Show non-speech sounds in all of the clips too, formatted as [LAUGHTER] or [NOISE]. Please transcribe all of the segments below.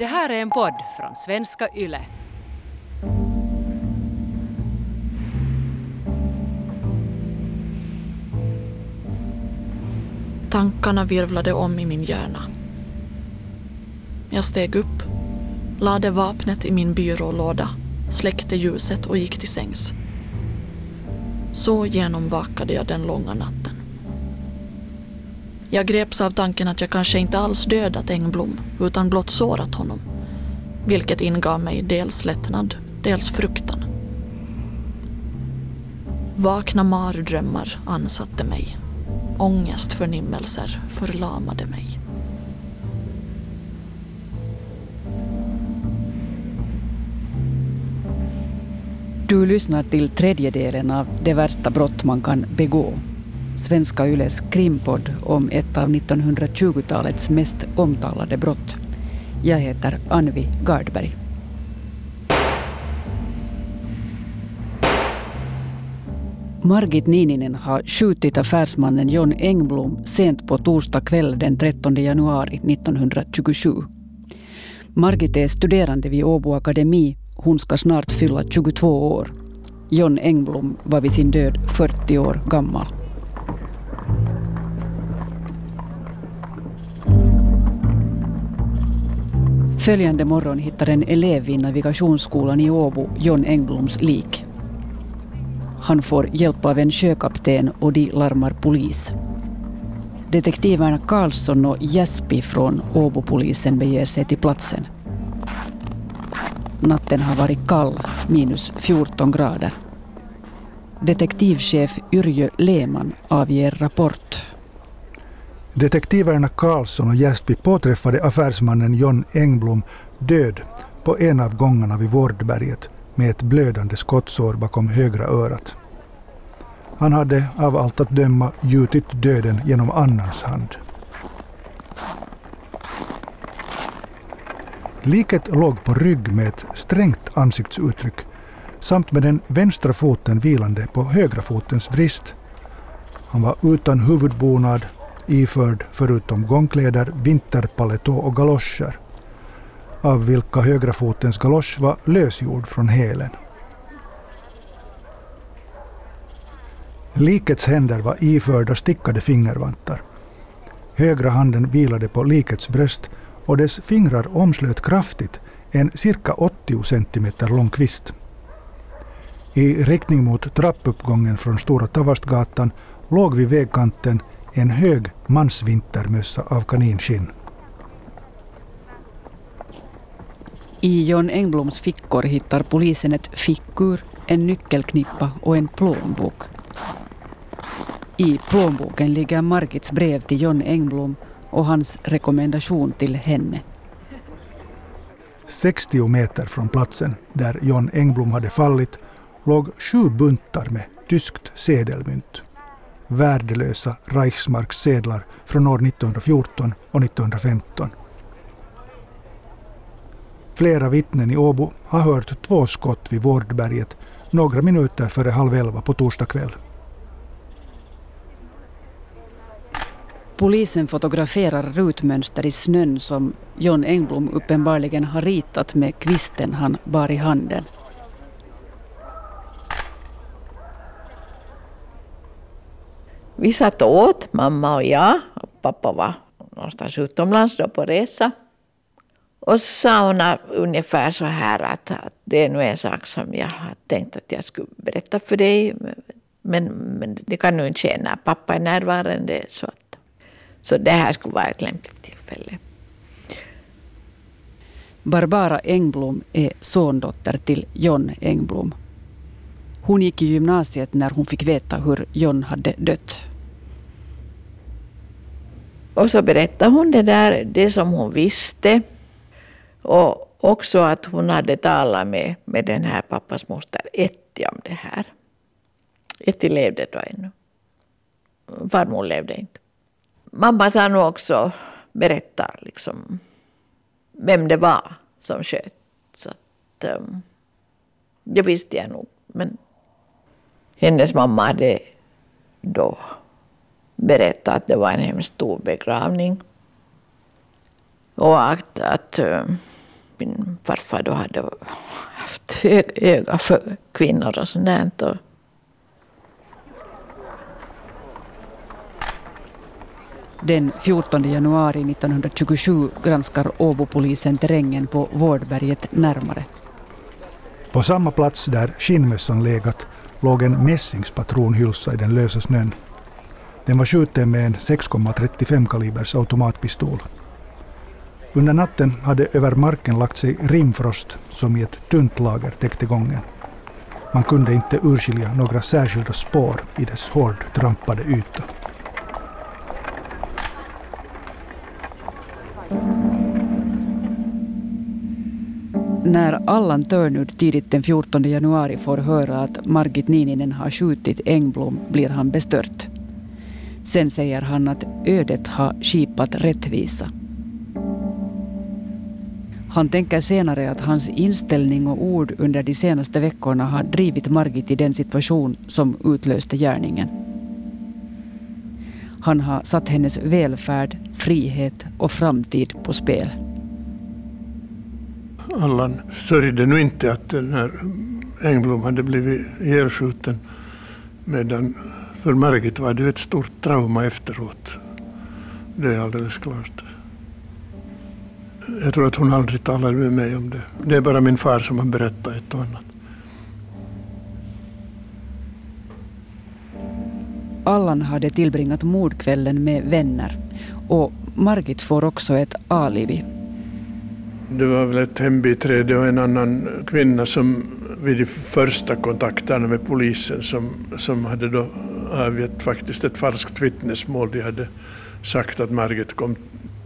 Det här är en podd från svenska YLE. Tankarna virvlade om i min hjärna. Jag steg upp, lade vapnet i min byrålåda, släckte ljuset och gick till sängs. Så genomvakade jag den långa natten. Jag greps av tanken att jag kanske inte alls dödat Engblom, utan blott sårat honom. Vilket ingav mig dels lättnad, dels fruktan. Vakna mardrömmar ansatte mig. Ångestförnimmelser förlamade mig. Du lyssnar till tredje delen av Det värsta brott man kan begå. Svenska Yles krimpodd om ett av 1920-talets mest omtalade brott. Jag heter Anvi Gardberg. Margit Nininen har skjutit affärsmannen John Engblom sent på torsdag kväll den 13 januari 1927. Margit är studerande vid Åbo Akademi. Hon ska snart fylla 22 år. John Engblom var vid sin död 40 år gammal. Följande morgon hittar en elev vid navigationsskolan i Åbo John Engbloms lik. Han får hjälp av en sjökapten och de larmar polis. Detektiverna Karlsson och Jäspi från Åbopolisen beger sig till platsen. Natten har varit kall, minus 14 grader. Detektivchef Yrjö Lehmann avger rapport. Detektiverna Karlsson och Jäsby påträffade affärsmannen John Engblom död på en av gångarna vid Vårdberget med ett blödande skottsår bakom högra örat. Han hade av allt att döma gjutit döden genom annans hand. Liket låg på rygg med ett strängt ansiktsuttryck samt med den vänstra foten vilande på högra fotens vrist. Han var utan huvudbonad, iförd förutom gångkläder, vinterpaletå och galoscher, av vilka högra fotens galosch var lösgjord från hälen. Likets händer var iförda stickade fingervantar. Högra handen vilade på likets bröst och dess fingrar omslöt kraftigt en cirka 80 centimeter lång kvist. I riktning mot trappuppgången från Stora Tavastgatan låg vid vägkanten en hög mansvintermössa av kaninskinn. I John Engbloms fickor hittar polisen ett fickur, en nyckelknippa och en plånbok. I plånboken ligger Margits brev till John Engblom och hans rekommendation till henne. 60 meter från platsen där John Engblom hade fallit låg sju buntar med tyskt sedelmynt. Värdelösa Reichsmarksedlar från år 1914 och 1915. Flera vittnen i Åbo har hört två skott vid Vårdberget några minuter före halv elva på torsdag kväll. Polisen fotograferar rutmönster i snön som John Engblom uppenbarligen har ritat med kvisten han bar i handen. Vi satt och åt, mamma och jag. Och pappa var någonstans utomlands då på resa. Och så sa hon ungefär så här att, att det är nu en sak som jag har tänkt att jag skulle berätta för dig. Men, men det kan nu inte ske när pappa är närvarande. Så, att, så det här skulle vara ett lämpligt tillfälle. Barbara Engblom är sondotter till John Engblom. Hon gick i gymnasiet när hon fick veta hur John hade dött. Och så berättade hon det där, det som hon visste. Och också att hon hade talat med, med den här pappas moster Etti om det här. Etti levde då ännu. Farmor levde inte. Mamma sa nog också, berätta liksom vem det var som sköt. Så att, um, det visste jag nog. Men hennes mamma hade då berättat att det var en hemskt stor begravning. Och att, att min farfar då hade haft öga för kvinnor och sånt. Och Den 14 januari 1927 granskar Åbopolisen terrängen på Vårdberget närmare. På samma plats där skinnmössan legat låg en mässingspatronhylsa i den lösa snön. Den var skjuten med en 6,35 kalibers automatpistol. Under natten hade över marken lagt sig rimfrost som i ett tunt lager täckte gången. Man kunde inte urskilja några särskilda spår i dess hårdtrampade yta. När Allan Törnud tidigt den 14 januari får höra att Margit Nininen har skjutit Engblom blir han bestört. Sen säger han att ödet har skipat rättvisa. Han tänker senare att hans inställning och ord under de senaste veckorna har drivit Margit i den situation som utlöste gärningen. Han har satt hennes välfärd, frihet och framtid på spel. Allan sörjde nu inte att den här Engblom hade blivit ihjälskjuten. Medan för Margit var det ett stort trauma efteråt. Det är alldeles klart. Jag tror att hon aldrig talade med mig om det. Det är bara min far som har berättat ett och annat. Allan hade tillbringat mordkvällen med vänner och Margit får också ett alibi. Det var väl ett hembiträde och en annan kvinna som vid de första kontakterna med polisen som, som hade då avgett faktiskt ett falskt vittnesmål. De hade sagt att Margit kom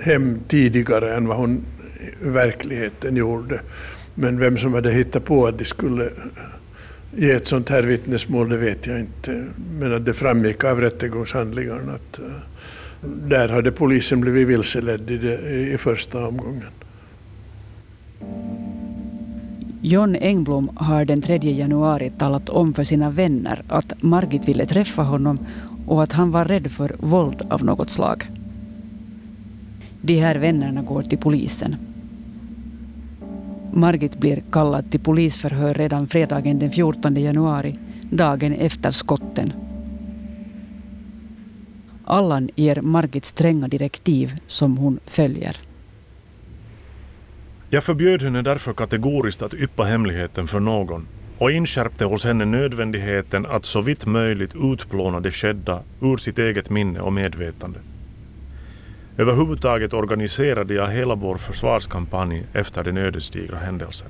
hem tidigare än vad hon i verkligheten gjorde. Men vem som hade hittat på att de skulle ge ett sånt här vittnesmål, det vet jag inte. Men att det framgick av rättegångshandlingarna att eh, där hade polisen blivit vilseledd i, det, i första omgången. John Engblom har den 3 januari talat om för sina vänner att Margit ville träffa honom och att han var rädd för våld av något slag. De här vännerna går till polisen. Margit blir kallad till polisförhör redan fredagen den 14 januari, dagen efter skotten. Allan ger Margit stränga direktiv som hon följer. Jag förbjöd henne därför kategoriskt att yppa hemligheten för någon och inskärpte hos henne nödvändigheten att så vitt möjligt utplåna det skedda ur sitt eget minne och medvetande. Överhuvudtaget organiserade jag hela vår försvarskampanj efter den ödesdigra händelsen.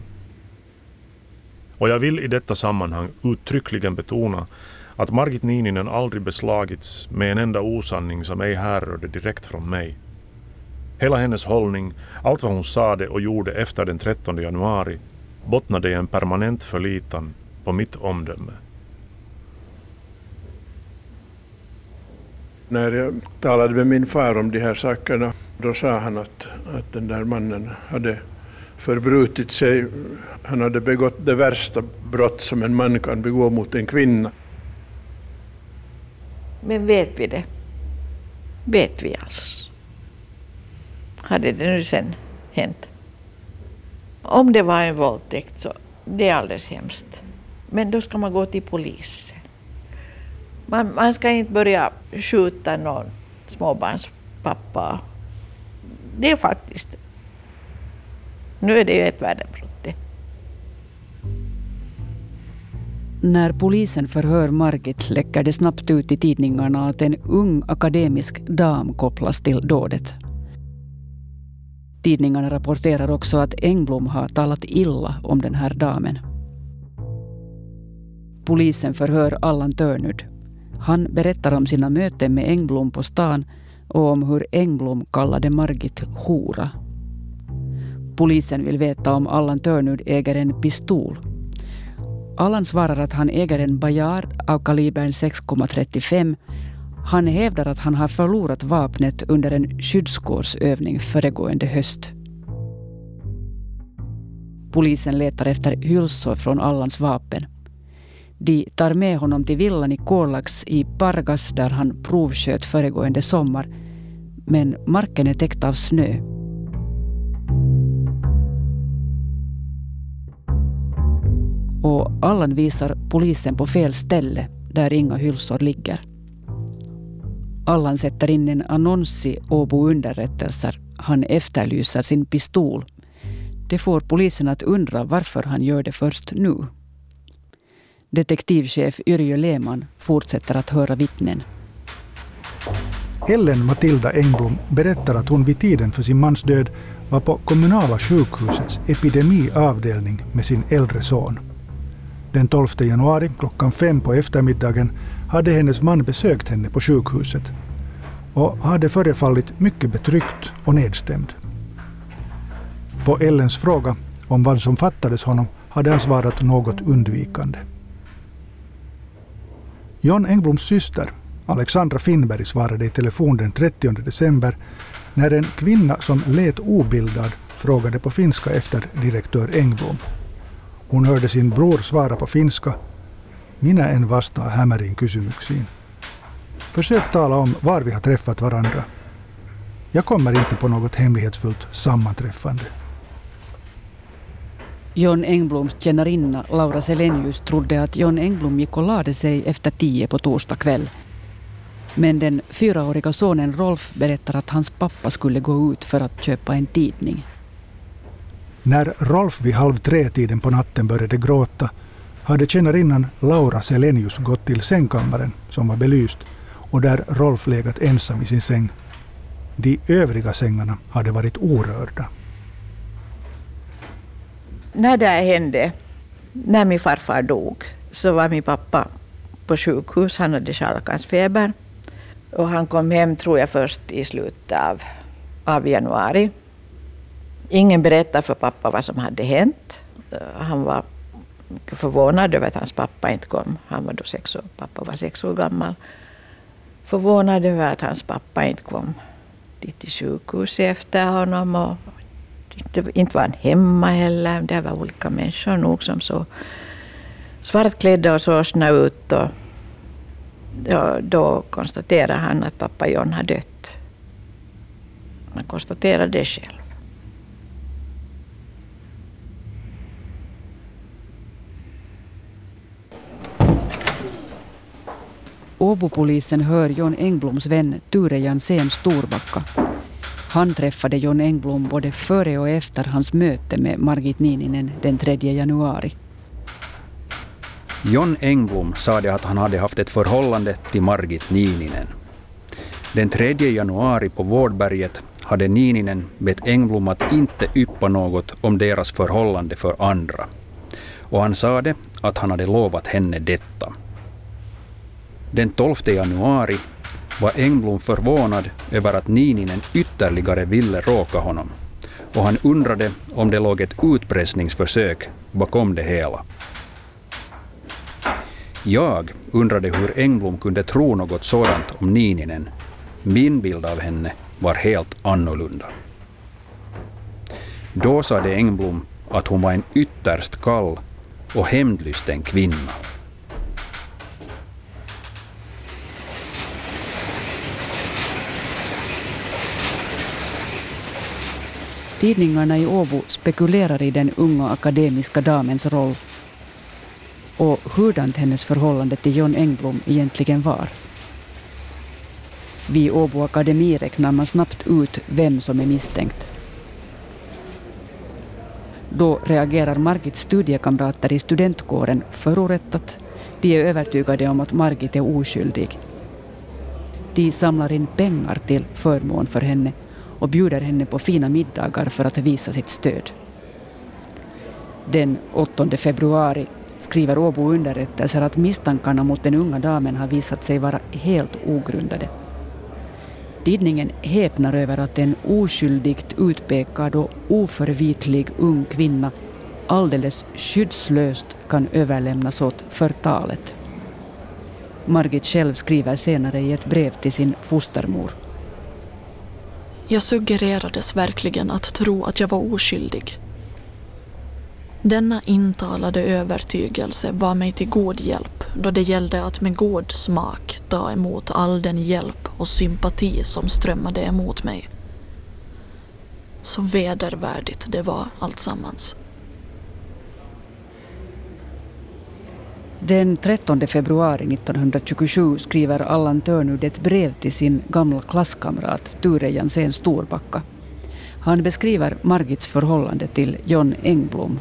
Och jag vill i detta sammanhang uttryckligen betona att Margit Nininen aldrig beslagits med en enda osanning som ej härrörde direkt från mig. Hela hennes hållning, allt vad hon sade och gjorde efter den 13 januari bottnade i en permanent förlitan på mitt omdöme. När jag talade med min far om de här sakerna, då sa han att, att den där mannen hade förbrutit sig. Han hade begått det värsta brott som en man kan begå mot en kvinna. Men vet vi det? Vet vi alls? Hade det nu sen hänt? Om det var en våldtäkt så det är alldeles hemskt. Men då ska man gå till polisen. Man, man ska inte börja skjuta någon småbarnspappa. Det är faktiskt... Nu är det ju ett värdebrott När polisen förhör Margit läcker det snabbt ut i tidningarna att en ung akademisk dam kopplas till dådet. Tidningarna rapporterar också att Engblom har talat illa om den här damen. Polisen förhör Allan Törnud. Han berättar om sina möten med Engblom på stan och om hur Engblom kallade Margit hora. Polisen vill veta om Allan Törnud äger en pistol. Allan svarar att han äger en Bajar av kalibern 6,35 han hävdar att han har förlorat vapnet under en skyddskårsövning föregående höst. Polisen letar efter hylsor från Allans vapen. De tar med honom till villan i Kolax i Pargas där han provsköt föregående sommar. Men marken är täckt av snö. och Allan visar polisen på fel ställe där inga hylsor ligger. Allan sätter in en annons i Åbo underrättelser. Han efterlyser sin pistol. Det får polisen att undra varför han gör det först nu. Detektivchef Yrjö Lehmann fortsätter att höra vittnen. Ellen Matilda Engblom berättar att hon vid tiden för sin mans död var på kommunala sjukhusets epidemiavdelning med sin äldre son. Den 12 januari klockan fem på eftermiddagen hade hennes man besökt henne på sjukhuset och hade förefallit mycket betryckt och nedstämd. På Ellens fråga om vad som fattades honom hade han svarat något undvikande. John Engbloms syster, Alexandra Finnberg, svarade i telefon den 30 december när en kvinna som lät obildad frågade på finska efter direktör Engblom. Hon hörde sin bror svara på finska. Minä en vastaa hämärin kysymyksiin. Försök tala om var vi har träffat varandra. Jag kommer inte på något hemlighetsfullt sammanträffande. John Engbloms tjänarinna Laura Selenius trodde att John Engblom gick och lade sig efter tio på torsdag kväll. Men den fyraåriga sonen Rolf berättar att hans pappa skulle gå ut för att köpa en tidning. När Rolf vid halv tre-tiden på natten började gråta hade tjänarinnan Laura Selenius gått till sängkammaren, som var belyst, och där Rolf legat ensam i sin säng. De övriga sängarna hade varit orörda. När det här hände, när min farfar dog, så var min pappa på sjukhus. Han hade scharlakansfeber. Och han kom hem, tror jag, först i slutet av, av januari. Ingen berättade för pappa vad som hade hänt. Eh, han var förvånad över att hans pappa inte kom. Han var då sex år, pappa var sex år gammal. Förvånad över att hans pappa inte kom dit till sjukhuset efter honom. Och inte, inte var han hemma heller. Det var olika människor nog som såg svartklädda och sorgsna ut. Och, då, då konstaterade han att pappa John har dött. Han konstaterade det själv. Åbopolisen hör John Engbloms vän Ture Jansén Storbacka. Han träffade John Engblom både före och efter hans möte med Margit Nininen den 3 januari. John Engblom sade att han hade haft ett förhållande till Margit Nininen. Den 3 januari på Vårdberget hade Nininen bett Engblom att inte yppa något om deras förhållande för andra. Och han sade att han hade lovat henne detta. Den 12 januari var Engblom förvånad över att Nininen ytterligare ville råka honom och han undrade om det låg ett utpressningsförsök bakom det hela. Jag undrade hur Engblom kunde tro något sådant om Nininen. Min bild av henne var helt annorlunda. Då sade Engblom att hon var en ytterst kall och hämndlysten kvinna. Tidningarna i Åbo spekulerar i den unga akademiska damens roll och hurdant hennes förhållande till John Engblom egentligen var. Vid Åbo Akademi räknar man snabbt ut vem som är misstänkt. Då reagerar Margits studiekamrater i studentkåren förorättat. De är övertygade om att Margit är oskyldig. De samlar in pengar till förmån för henne och bjuder henne på fina middagar för att visa sitt stöd. Den 8 februari skriver Åbo underrättelser att misstankarna mot den unga damen har visat sig vara helt ogrundade. Tidningen häpnar över att en oskyldigt utpekad och oförvitlig ung kvinna alldeles skyddslöst kan överlämnas åt förtalet. Margit själv skriver senare i ett brev till sin fostermor. Jag suggererades verkligen att tro att jag var oskyldig. Denna intalade övertygelse var mig till god hjälp då det gällde att med god smak ta emot all den hjälp och sympati som strömmade emot mig. Så vedervärdigt det var alltsammans. Den 13 februari 1927 skriver Allan Törnud ett brev till sin gamla klasskamrat Ture Jansén Storbacka. Han beskriver Margits förhållande till John Engblom.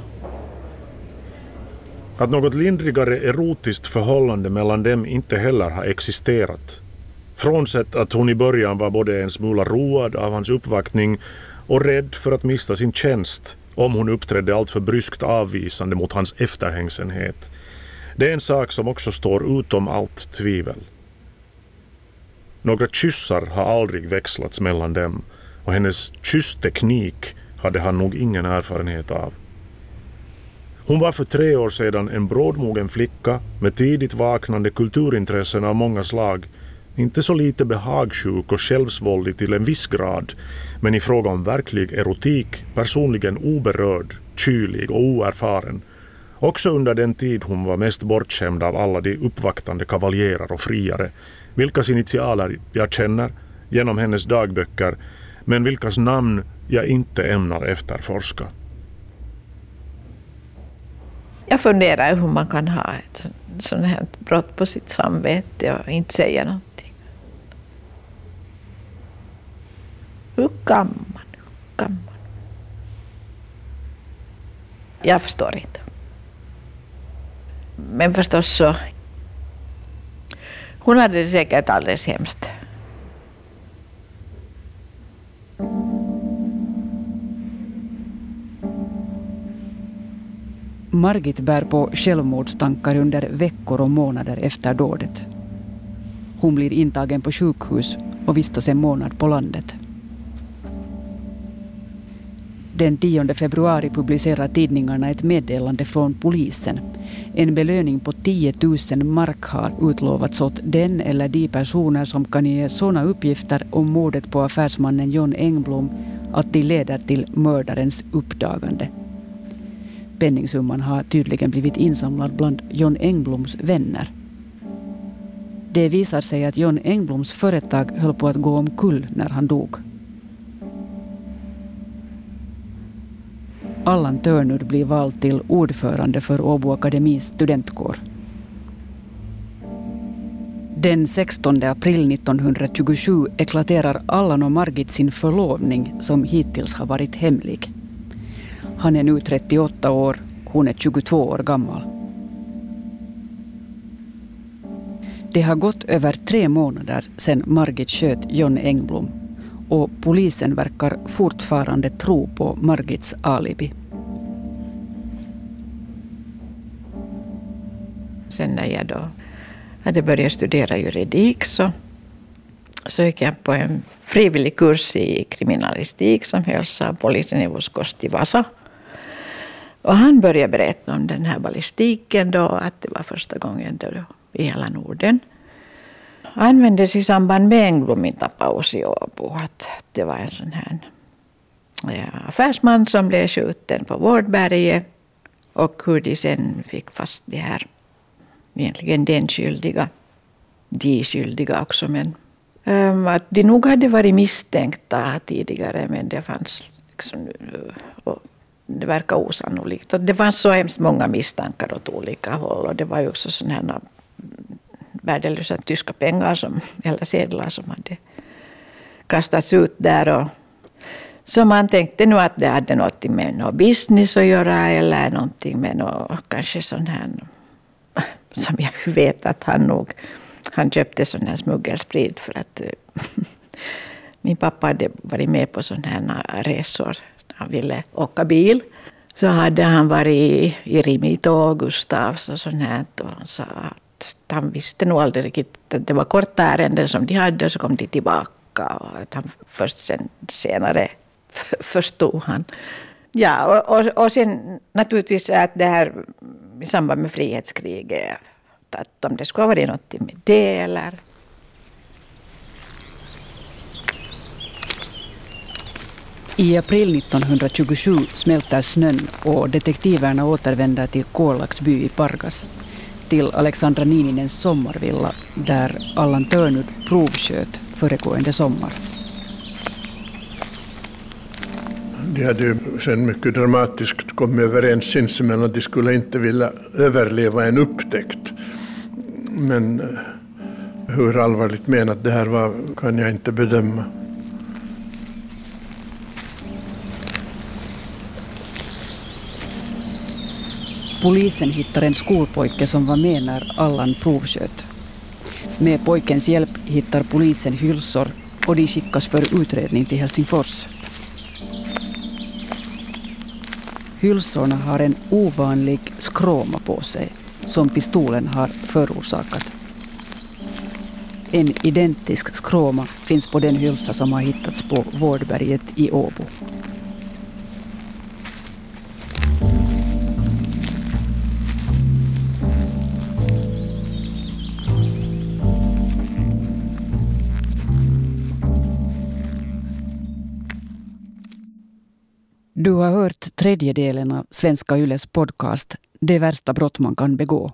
Att något lindrigare erotiskt förhållande mellan dem inte heller har existerat. Frånsett att hon i början var både en smula road av hans uppvaktning och rädd för att mista sin tjänst om hon uppträdde alltför bryskt avvisande mot hans efterhängsenhet. Det är en sak som också står utom allt tvivel. Några kyssar har aldrig växlats mellan dem och hennes kyssteknik hade han nog ingen erfarenhet av. Hon var för tre år sedan en brådmogen flicka med tidigt vaknande kulturintressen av många slag inte så lite behagsjuk och självsvåldig till en viss grad, men i fråga om verklig erotik personligen oberörd, kylig och oerfaren. Också under den tid hon var mest bortskämd av alla de uppvaktande kavaljerer och friare, vilkas initialer jag känner genom hennes dagböcker, men vilkas namn jag inte ämnar efterforska. Jag funderar hur man kan ha ett sånt här brott på sitt samvete och inte säga någonting. Hur kan man? Hur kan man? Jag förstår inte. Men förstås så... Hon hade det säkert alldeles hemskt. Margit bär på självmordstankar under veckor och månader efter dådet. Hon blir intagen på sjukhus och vistas en månad på landet. Den 10 februari publicerar tidningarna ett meddelande från polisen. En belöning på 10 000 mark har utlovats åt den eller de personer som kan ge sådana uppgifter om mordet på affärsmannen John Engblom att de leder till mördarens uppdagande. Penningsumman har tydligen blivit insamlad bland John Engbloms vänner. Det visar sig att John Engbloms företag höll på att gå omkull när han dog. Allan Törnud blir vald till ordförande för Åbo Akademis studentkår. Den 16 april 1927 eklaterar Allan och Margit sin förlovning som hittills har varit hemlig. Han är nu 38 år, hon är 22 år gammal. Det har gått över tre månader sedan Margit sköt John Engblom och polisen verkar fortfarande tro på Margits alibi. Sen när jag då hade börjat studera juridik så, så gick jag på en frivillig kurs i kriminalistik som hölls av polisen i Voskosti Vasa. Och han började berätta om den här ballistiken då, att det var första gången då i hela Norden användes i samband med Engblomintapaus i Åbo. Att det var en sån här affärsman som blev skjuten på Vårdberget och hur de sen fick fast de här, egentligen den skyldiga, de skyldiga också, men ehm, att de nog hade varit misstänkta tidigare, men det fanns liksom, eh, och det verkar osannolikt. Att det fanns så hemskt många misstankar åt olika håll och det var ju också sådana här värdelösa tyska pengar som, eller sedlar som hade kastats ut där. Och, så man tänkte nu att det hade något med någon business att göra eller någonting med något, kanske sån här som jag vet att han nog han köpte sån här smuggelsprit för att [LAUGHS] min pappa hade varit med på sådana här resor. Han ville åka bil. Så hade han varit i Rimito och Gustavs och sånt här. Och sa han visste nog aldrig riktigt att det var korta ärenden som de hade och så kom de tillbaka. Och att han först sen, senare förstod han. Ja, och, och, och sen naturligtvis att det här i samband med frihetskriget, att om det skulle ha varit något med det eller I april 1927 smälter snön och detektiverna återvänder till Kolaksby i Pargas till Alexandra Nininens sommarvilla där Allan Törnud provsköt föregående sommar. De hade ju sen mycket dramatiskt kommit överens sinsemellan att de skulle inte vilja överleva en upptäckt. Men eh, hur allvarligt menat det här var kan jag inte bedöma. Polisen hittar en skolpojke som var med när Allan provsköt. Med pojkens hjälp hittar polisen hylsor och de skickas för utredning till Helsingfors. Hylsorna har en ovanlig skråma på sig som pistolen har förorsakat. En identisk skråma finns på den hylsa som har hittats på Vårdberget i Åbo. Du har hört tredje delen av Svenska Yles podcast Det värsta brott man kan begå.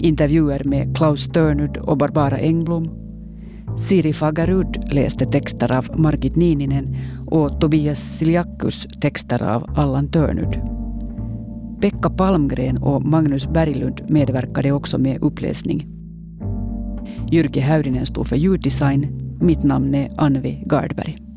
Intervjuer med Klaus Törnud och Barbara Engblom. Siri Fagerud läste texter av Margit Niininen och Tobias Siljakus texter av Allan Törnud. Pekka Palmgren och Magnus Berglund medverkade också med uppläsning. Jyrki Häyrinen stod för ljuddesign. Mitt namn är Anvi Gardberg.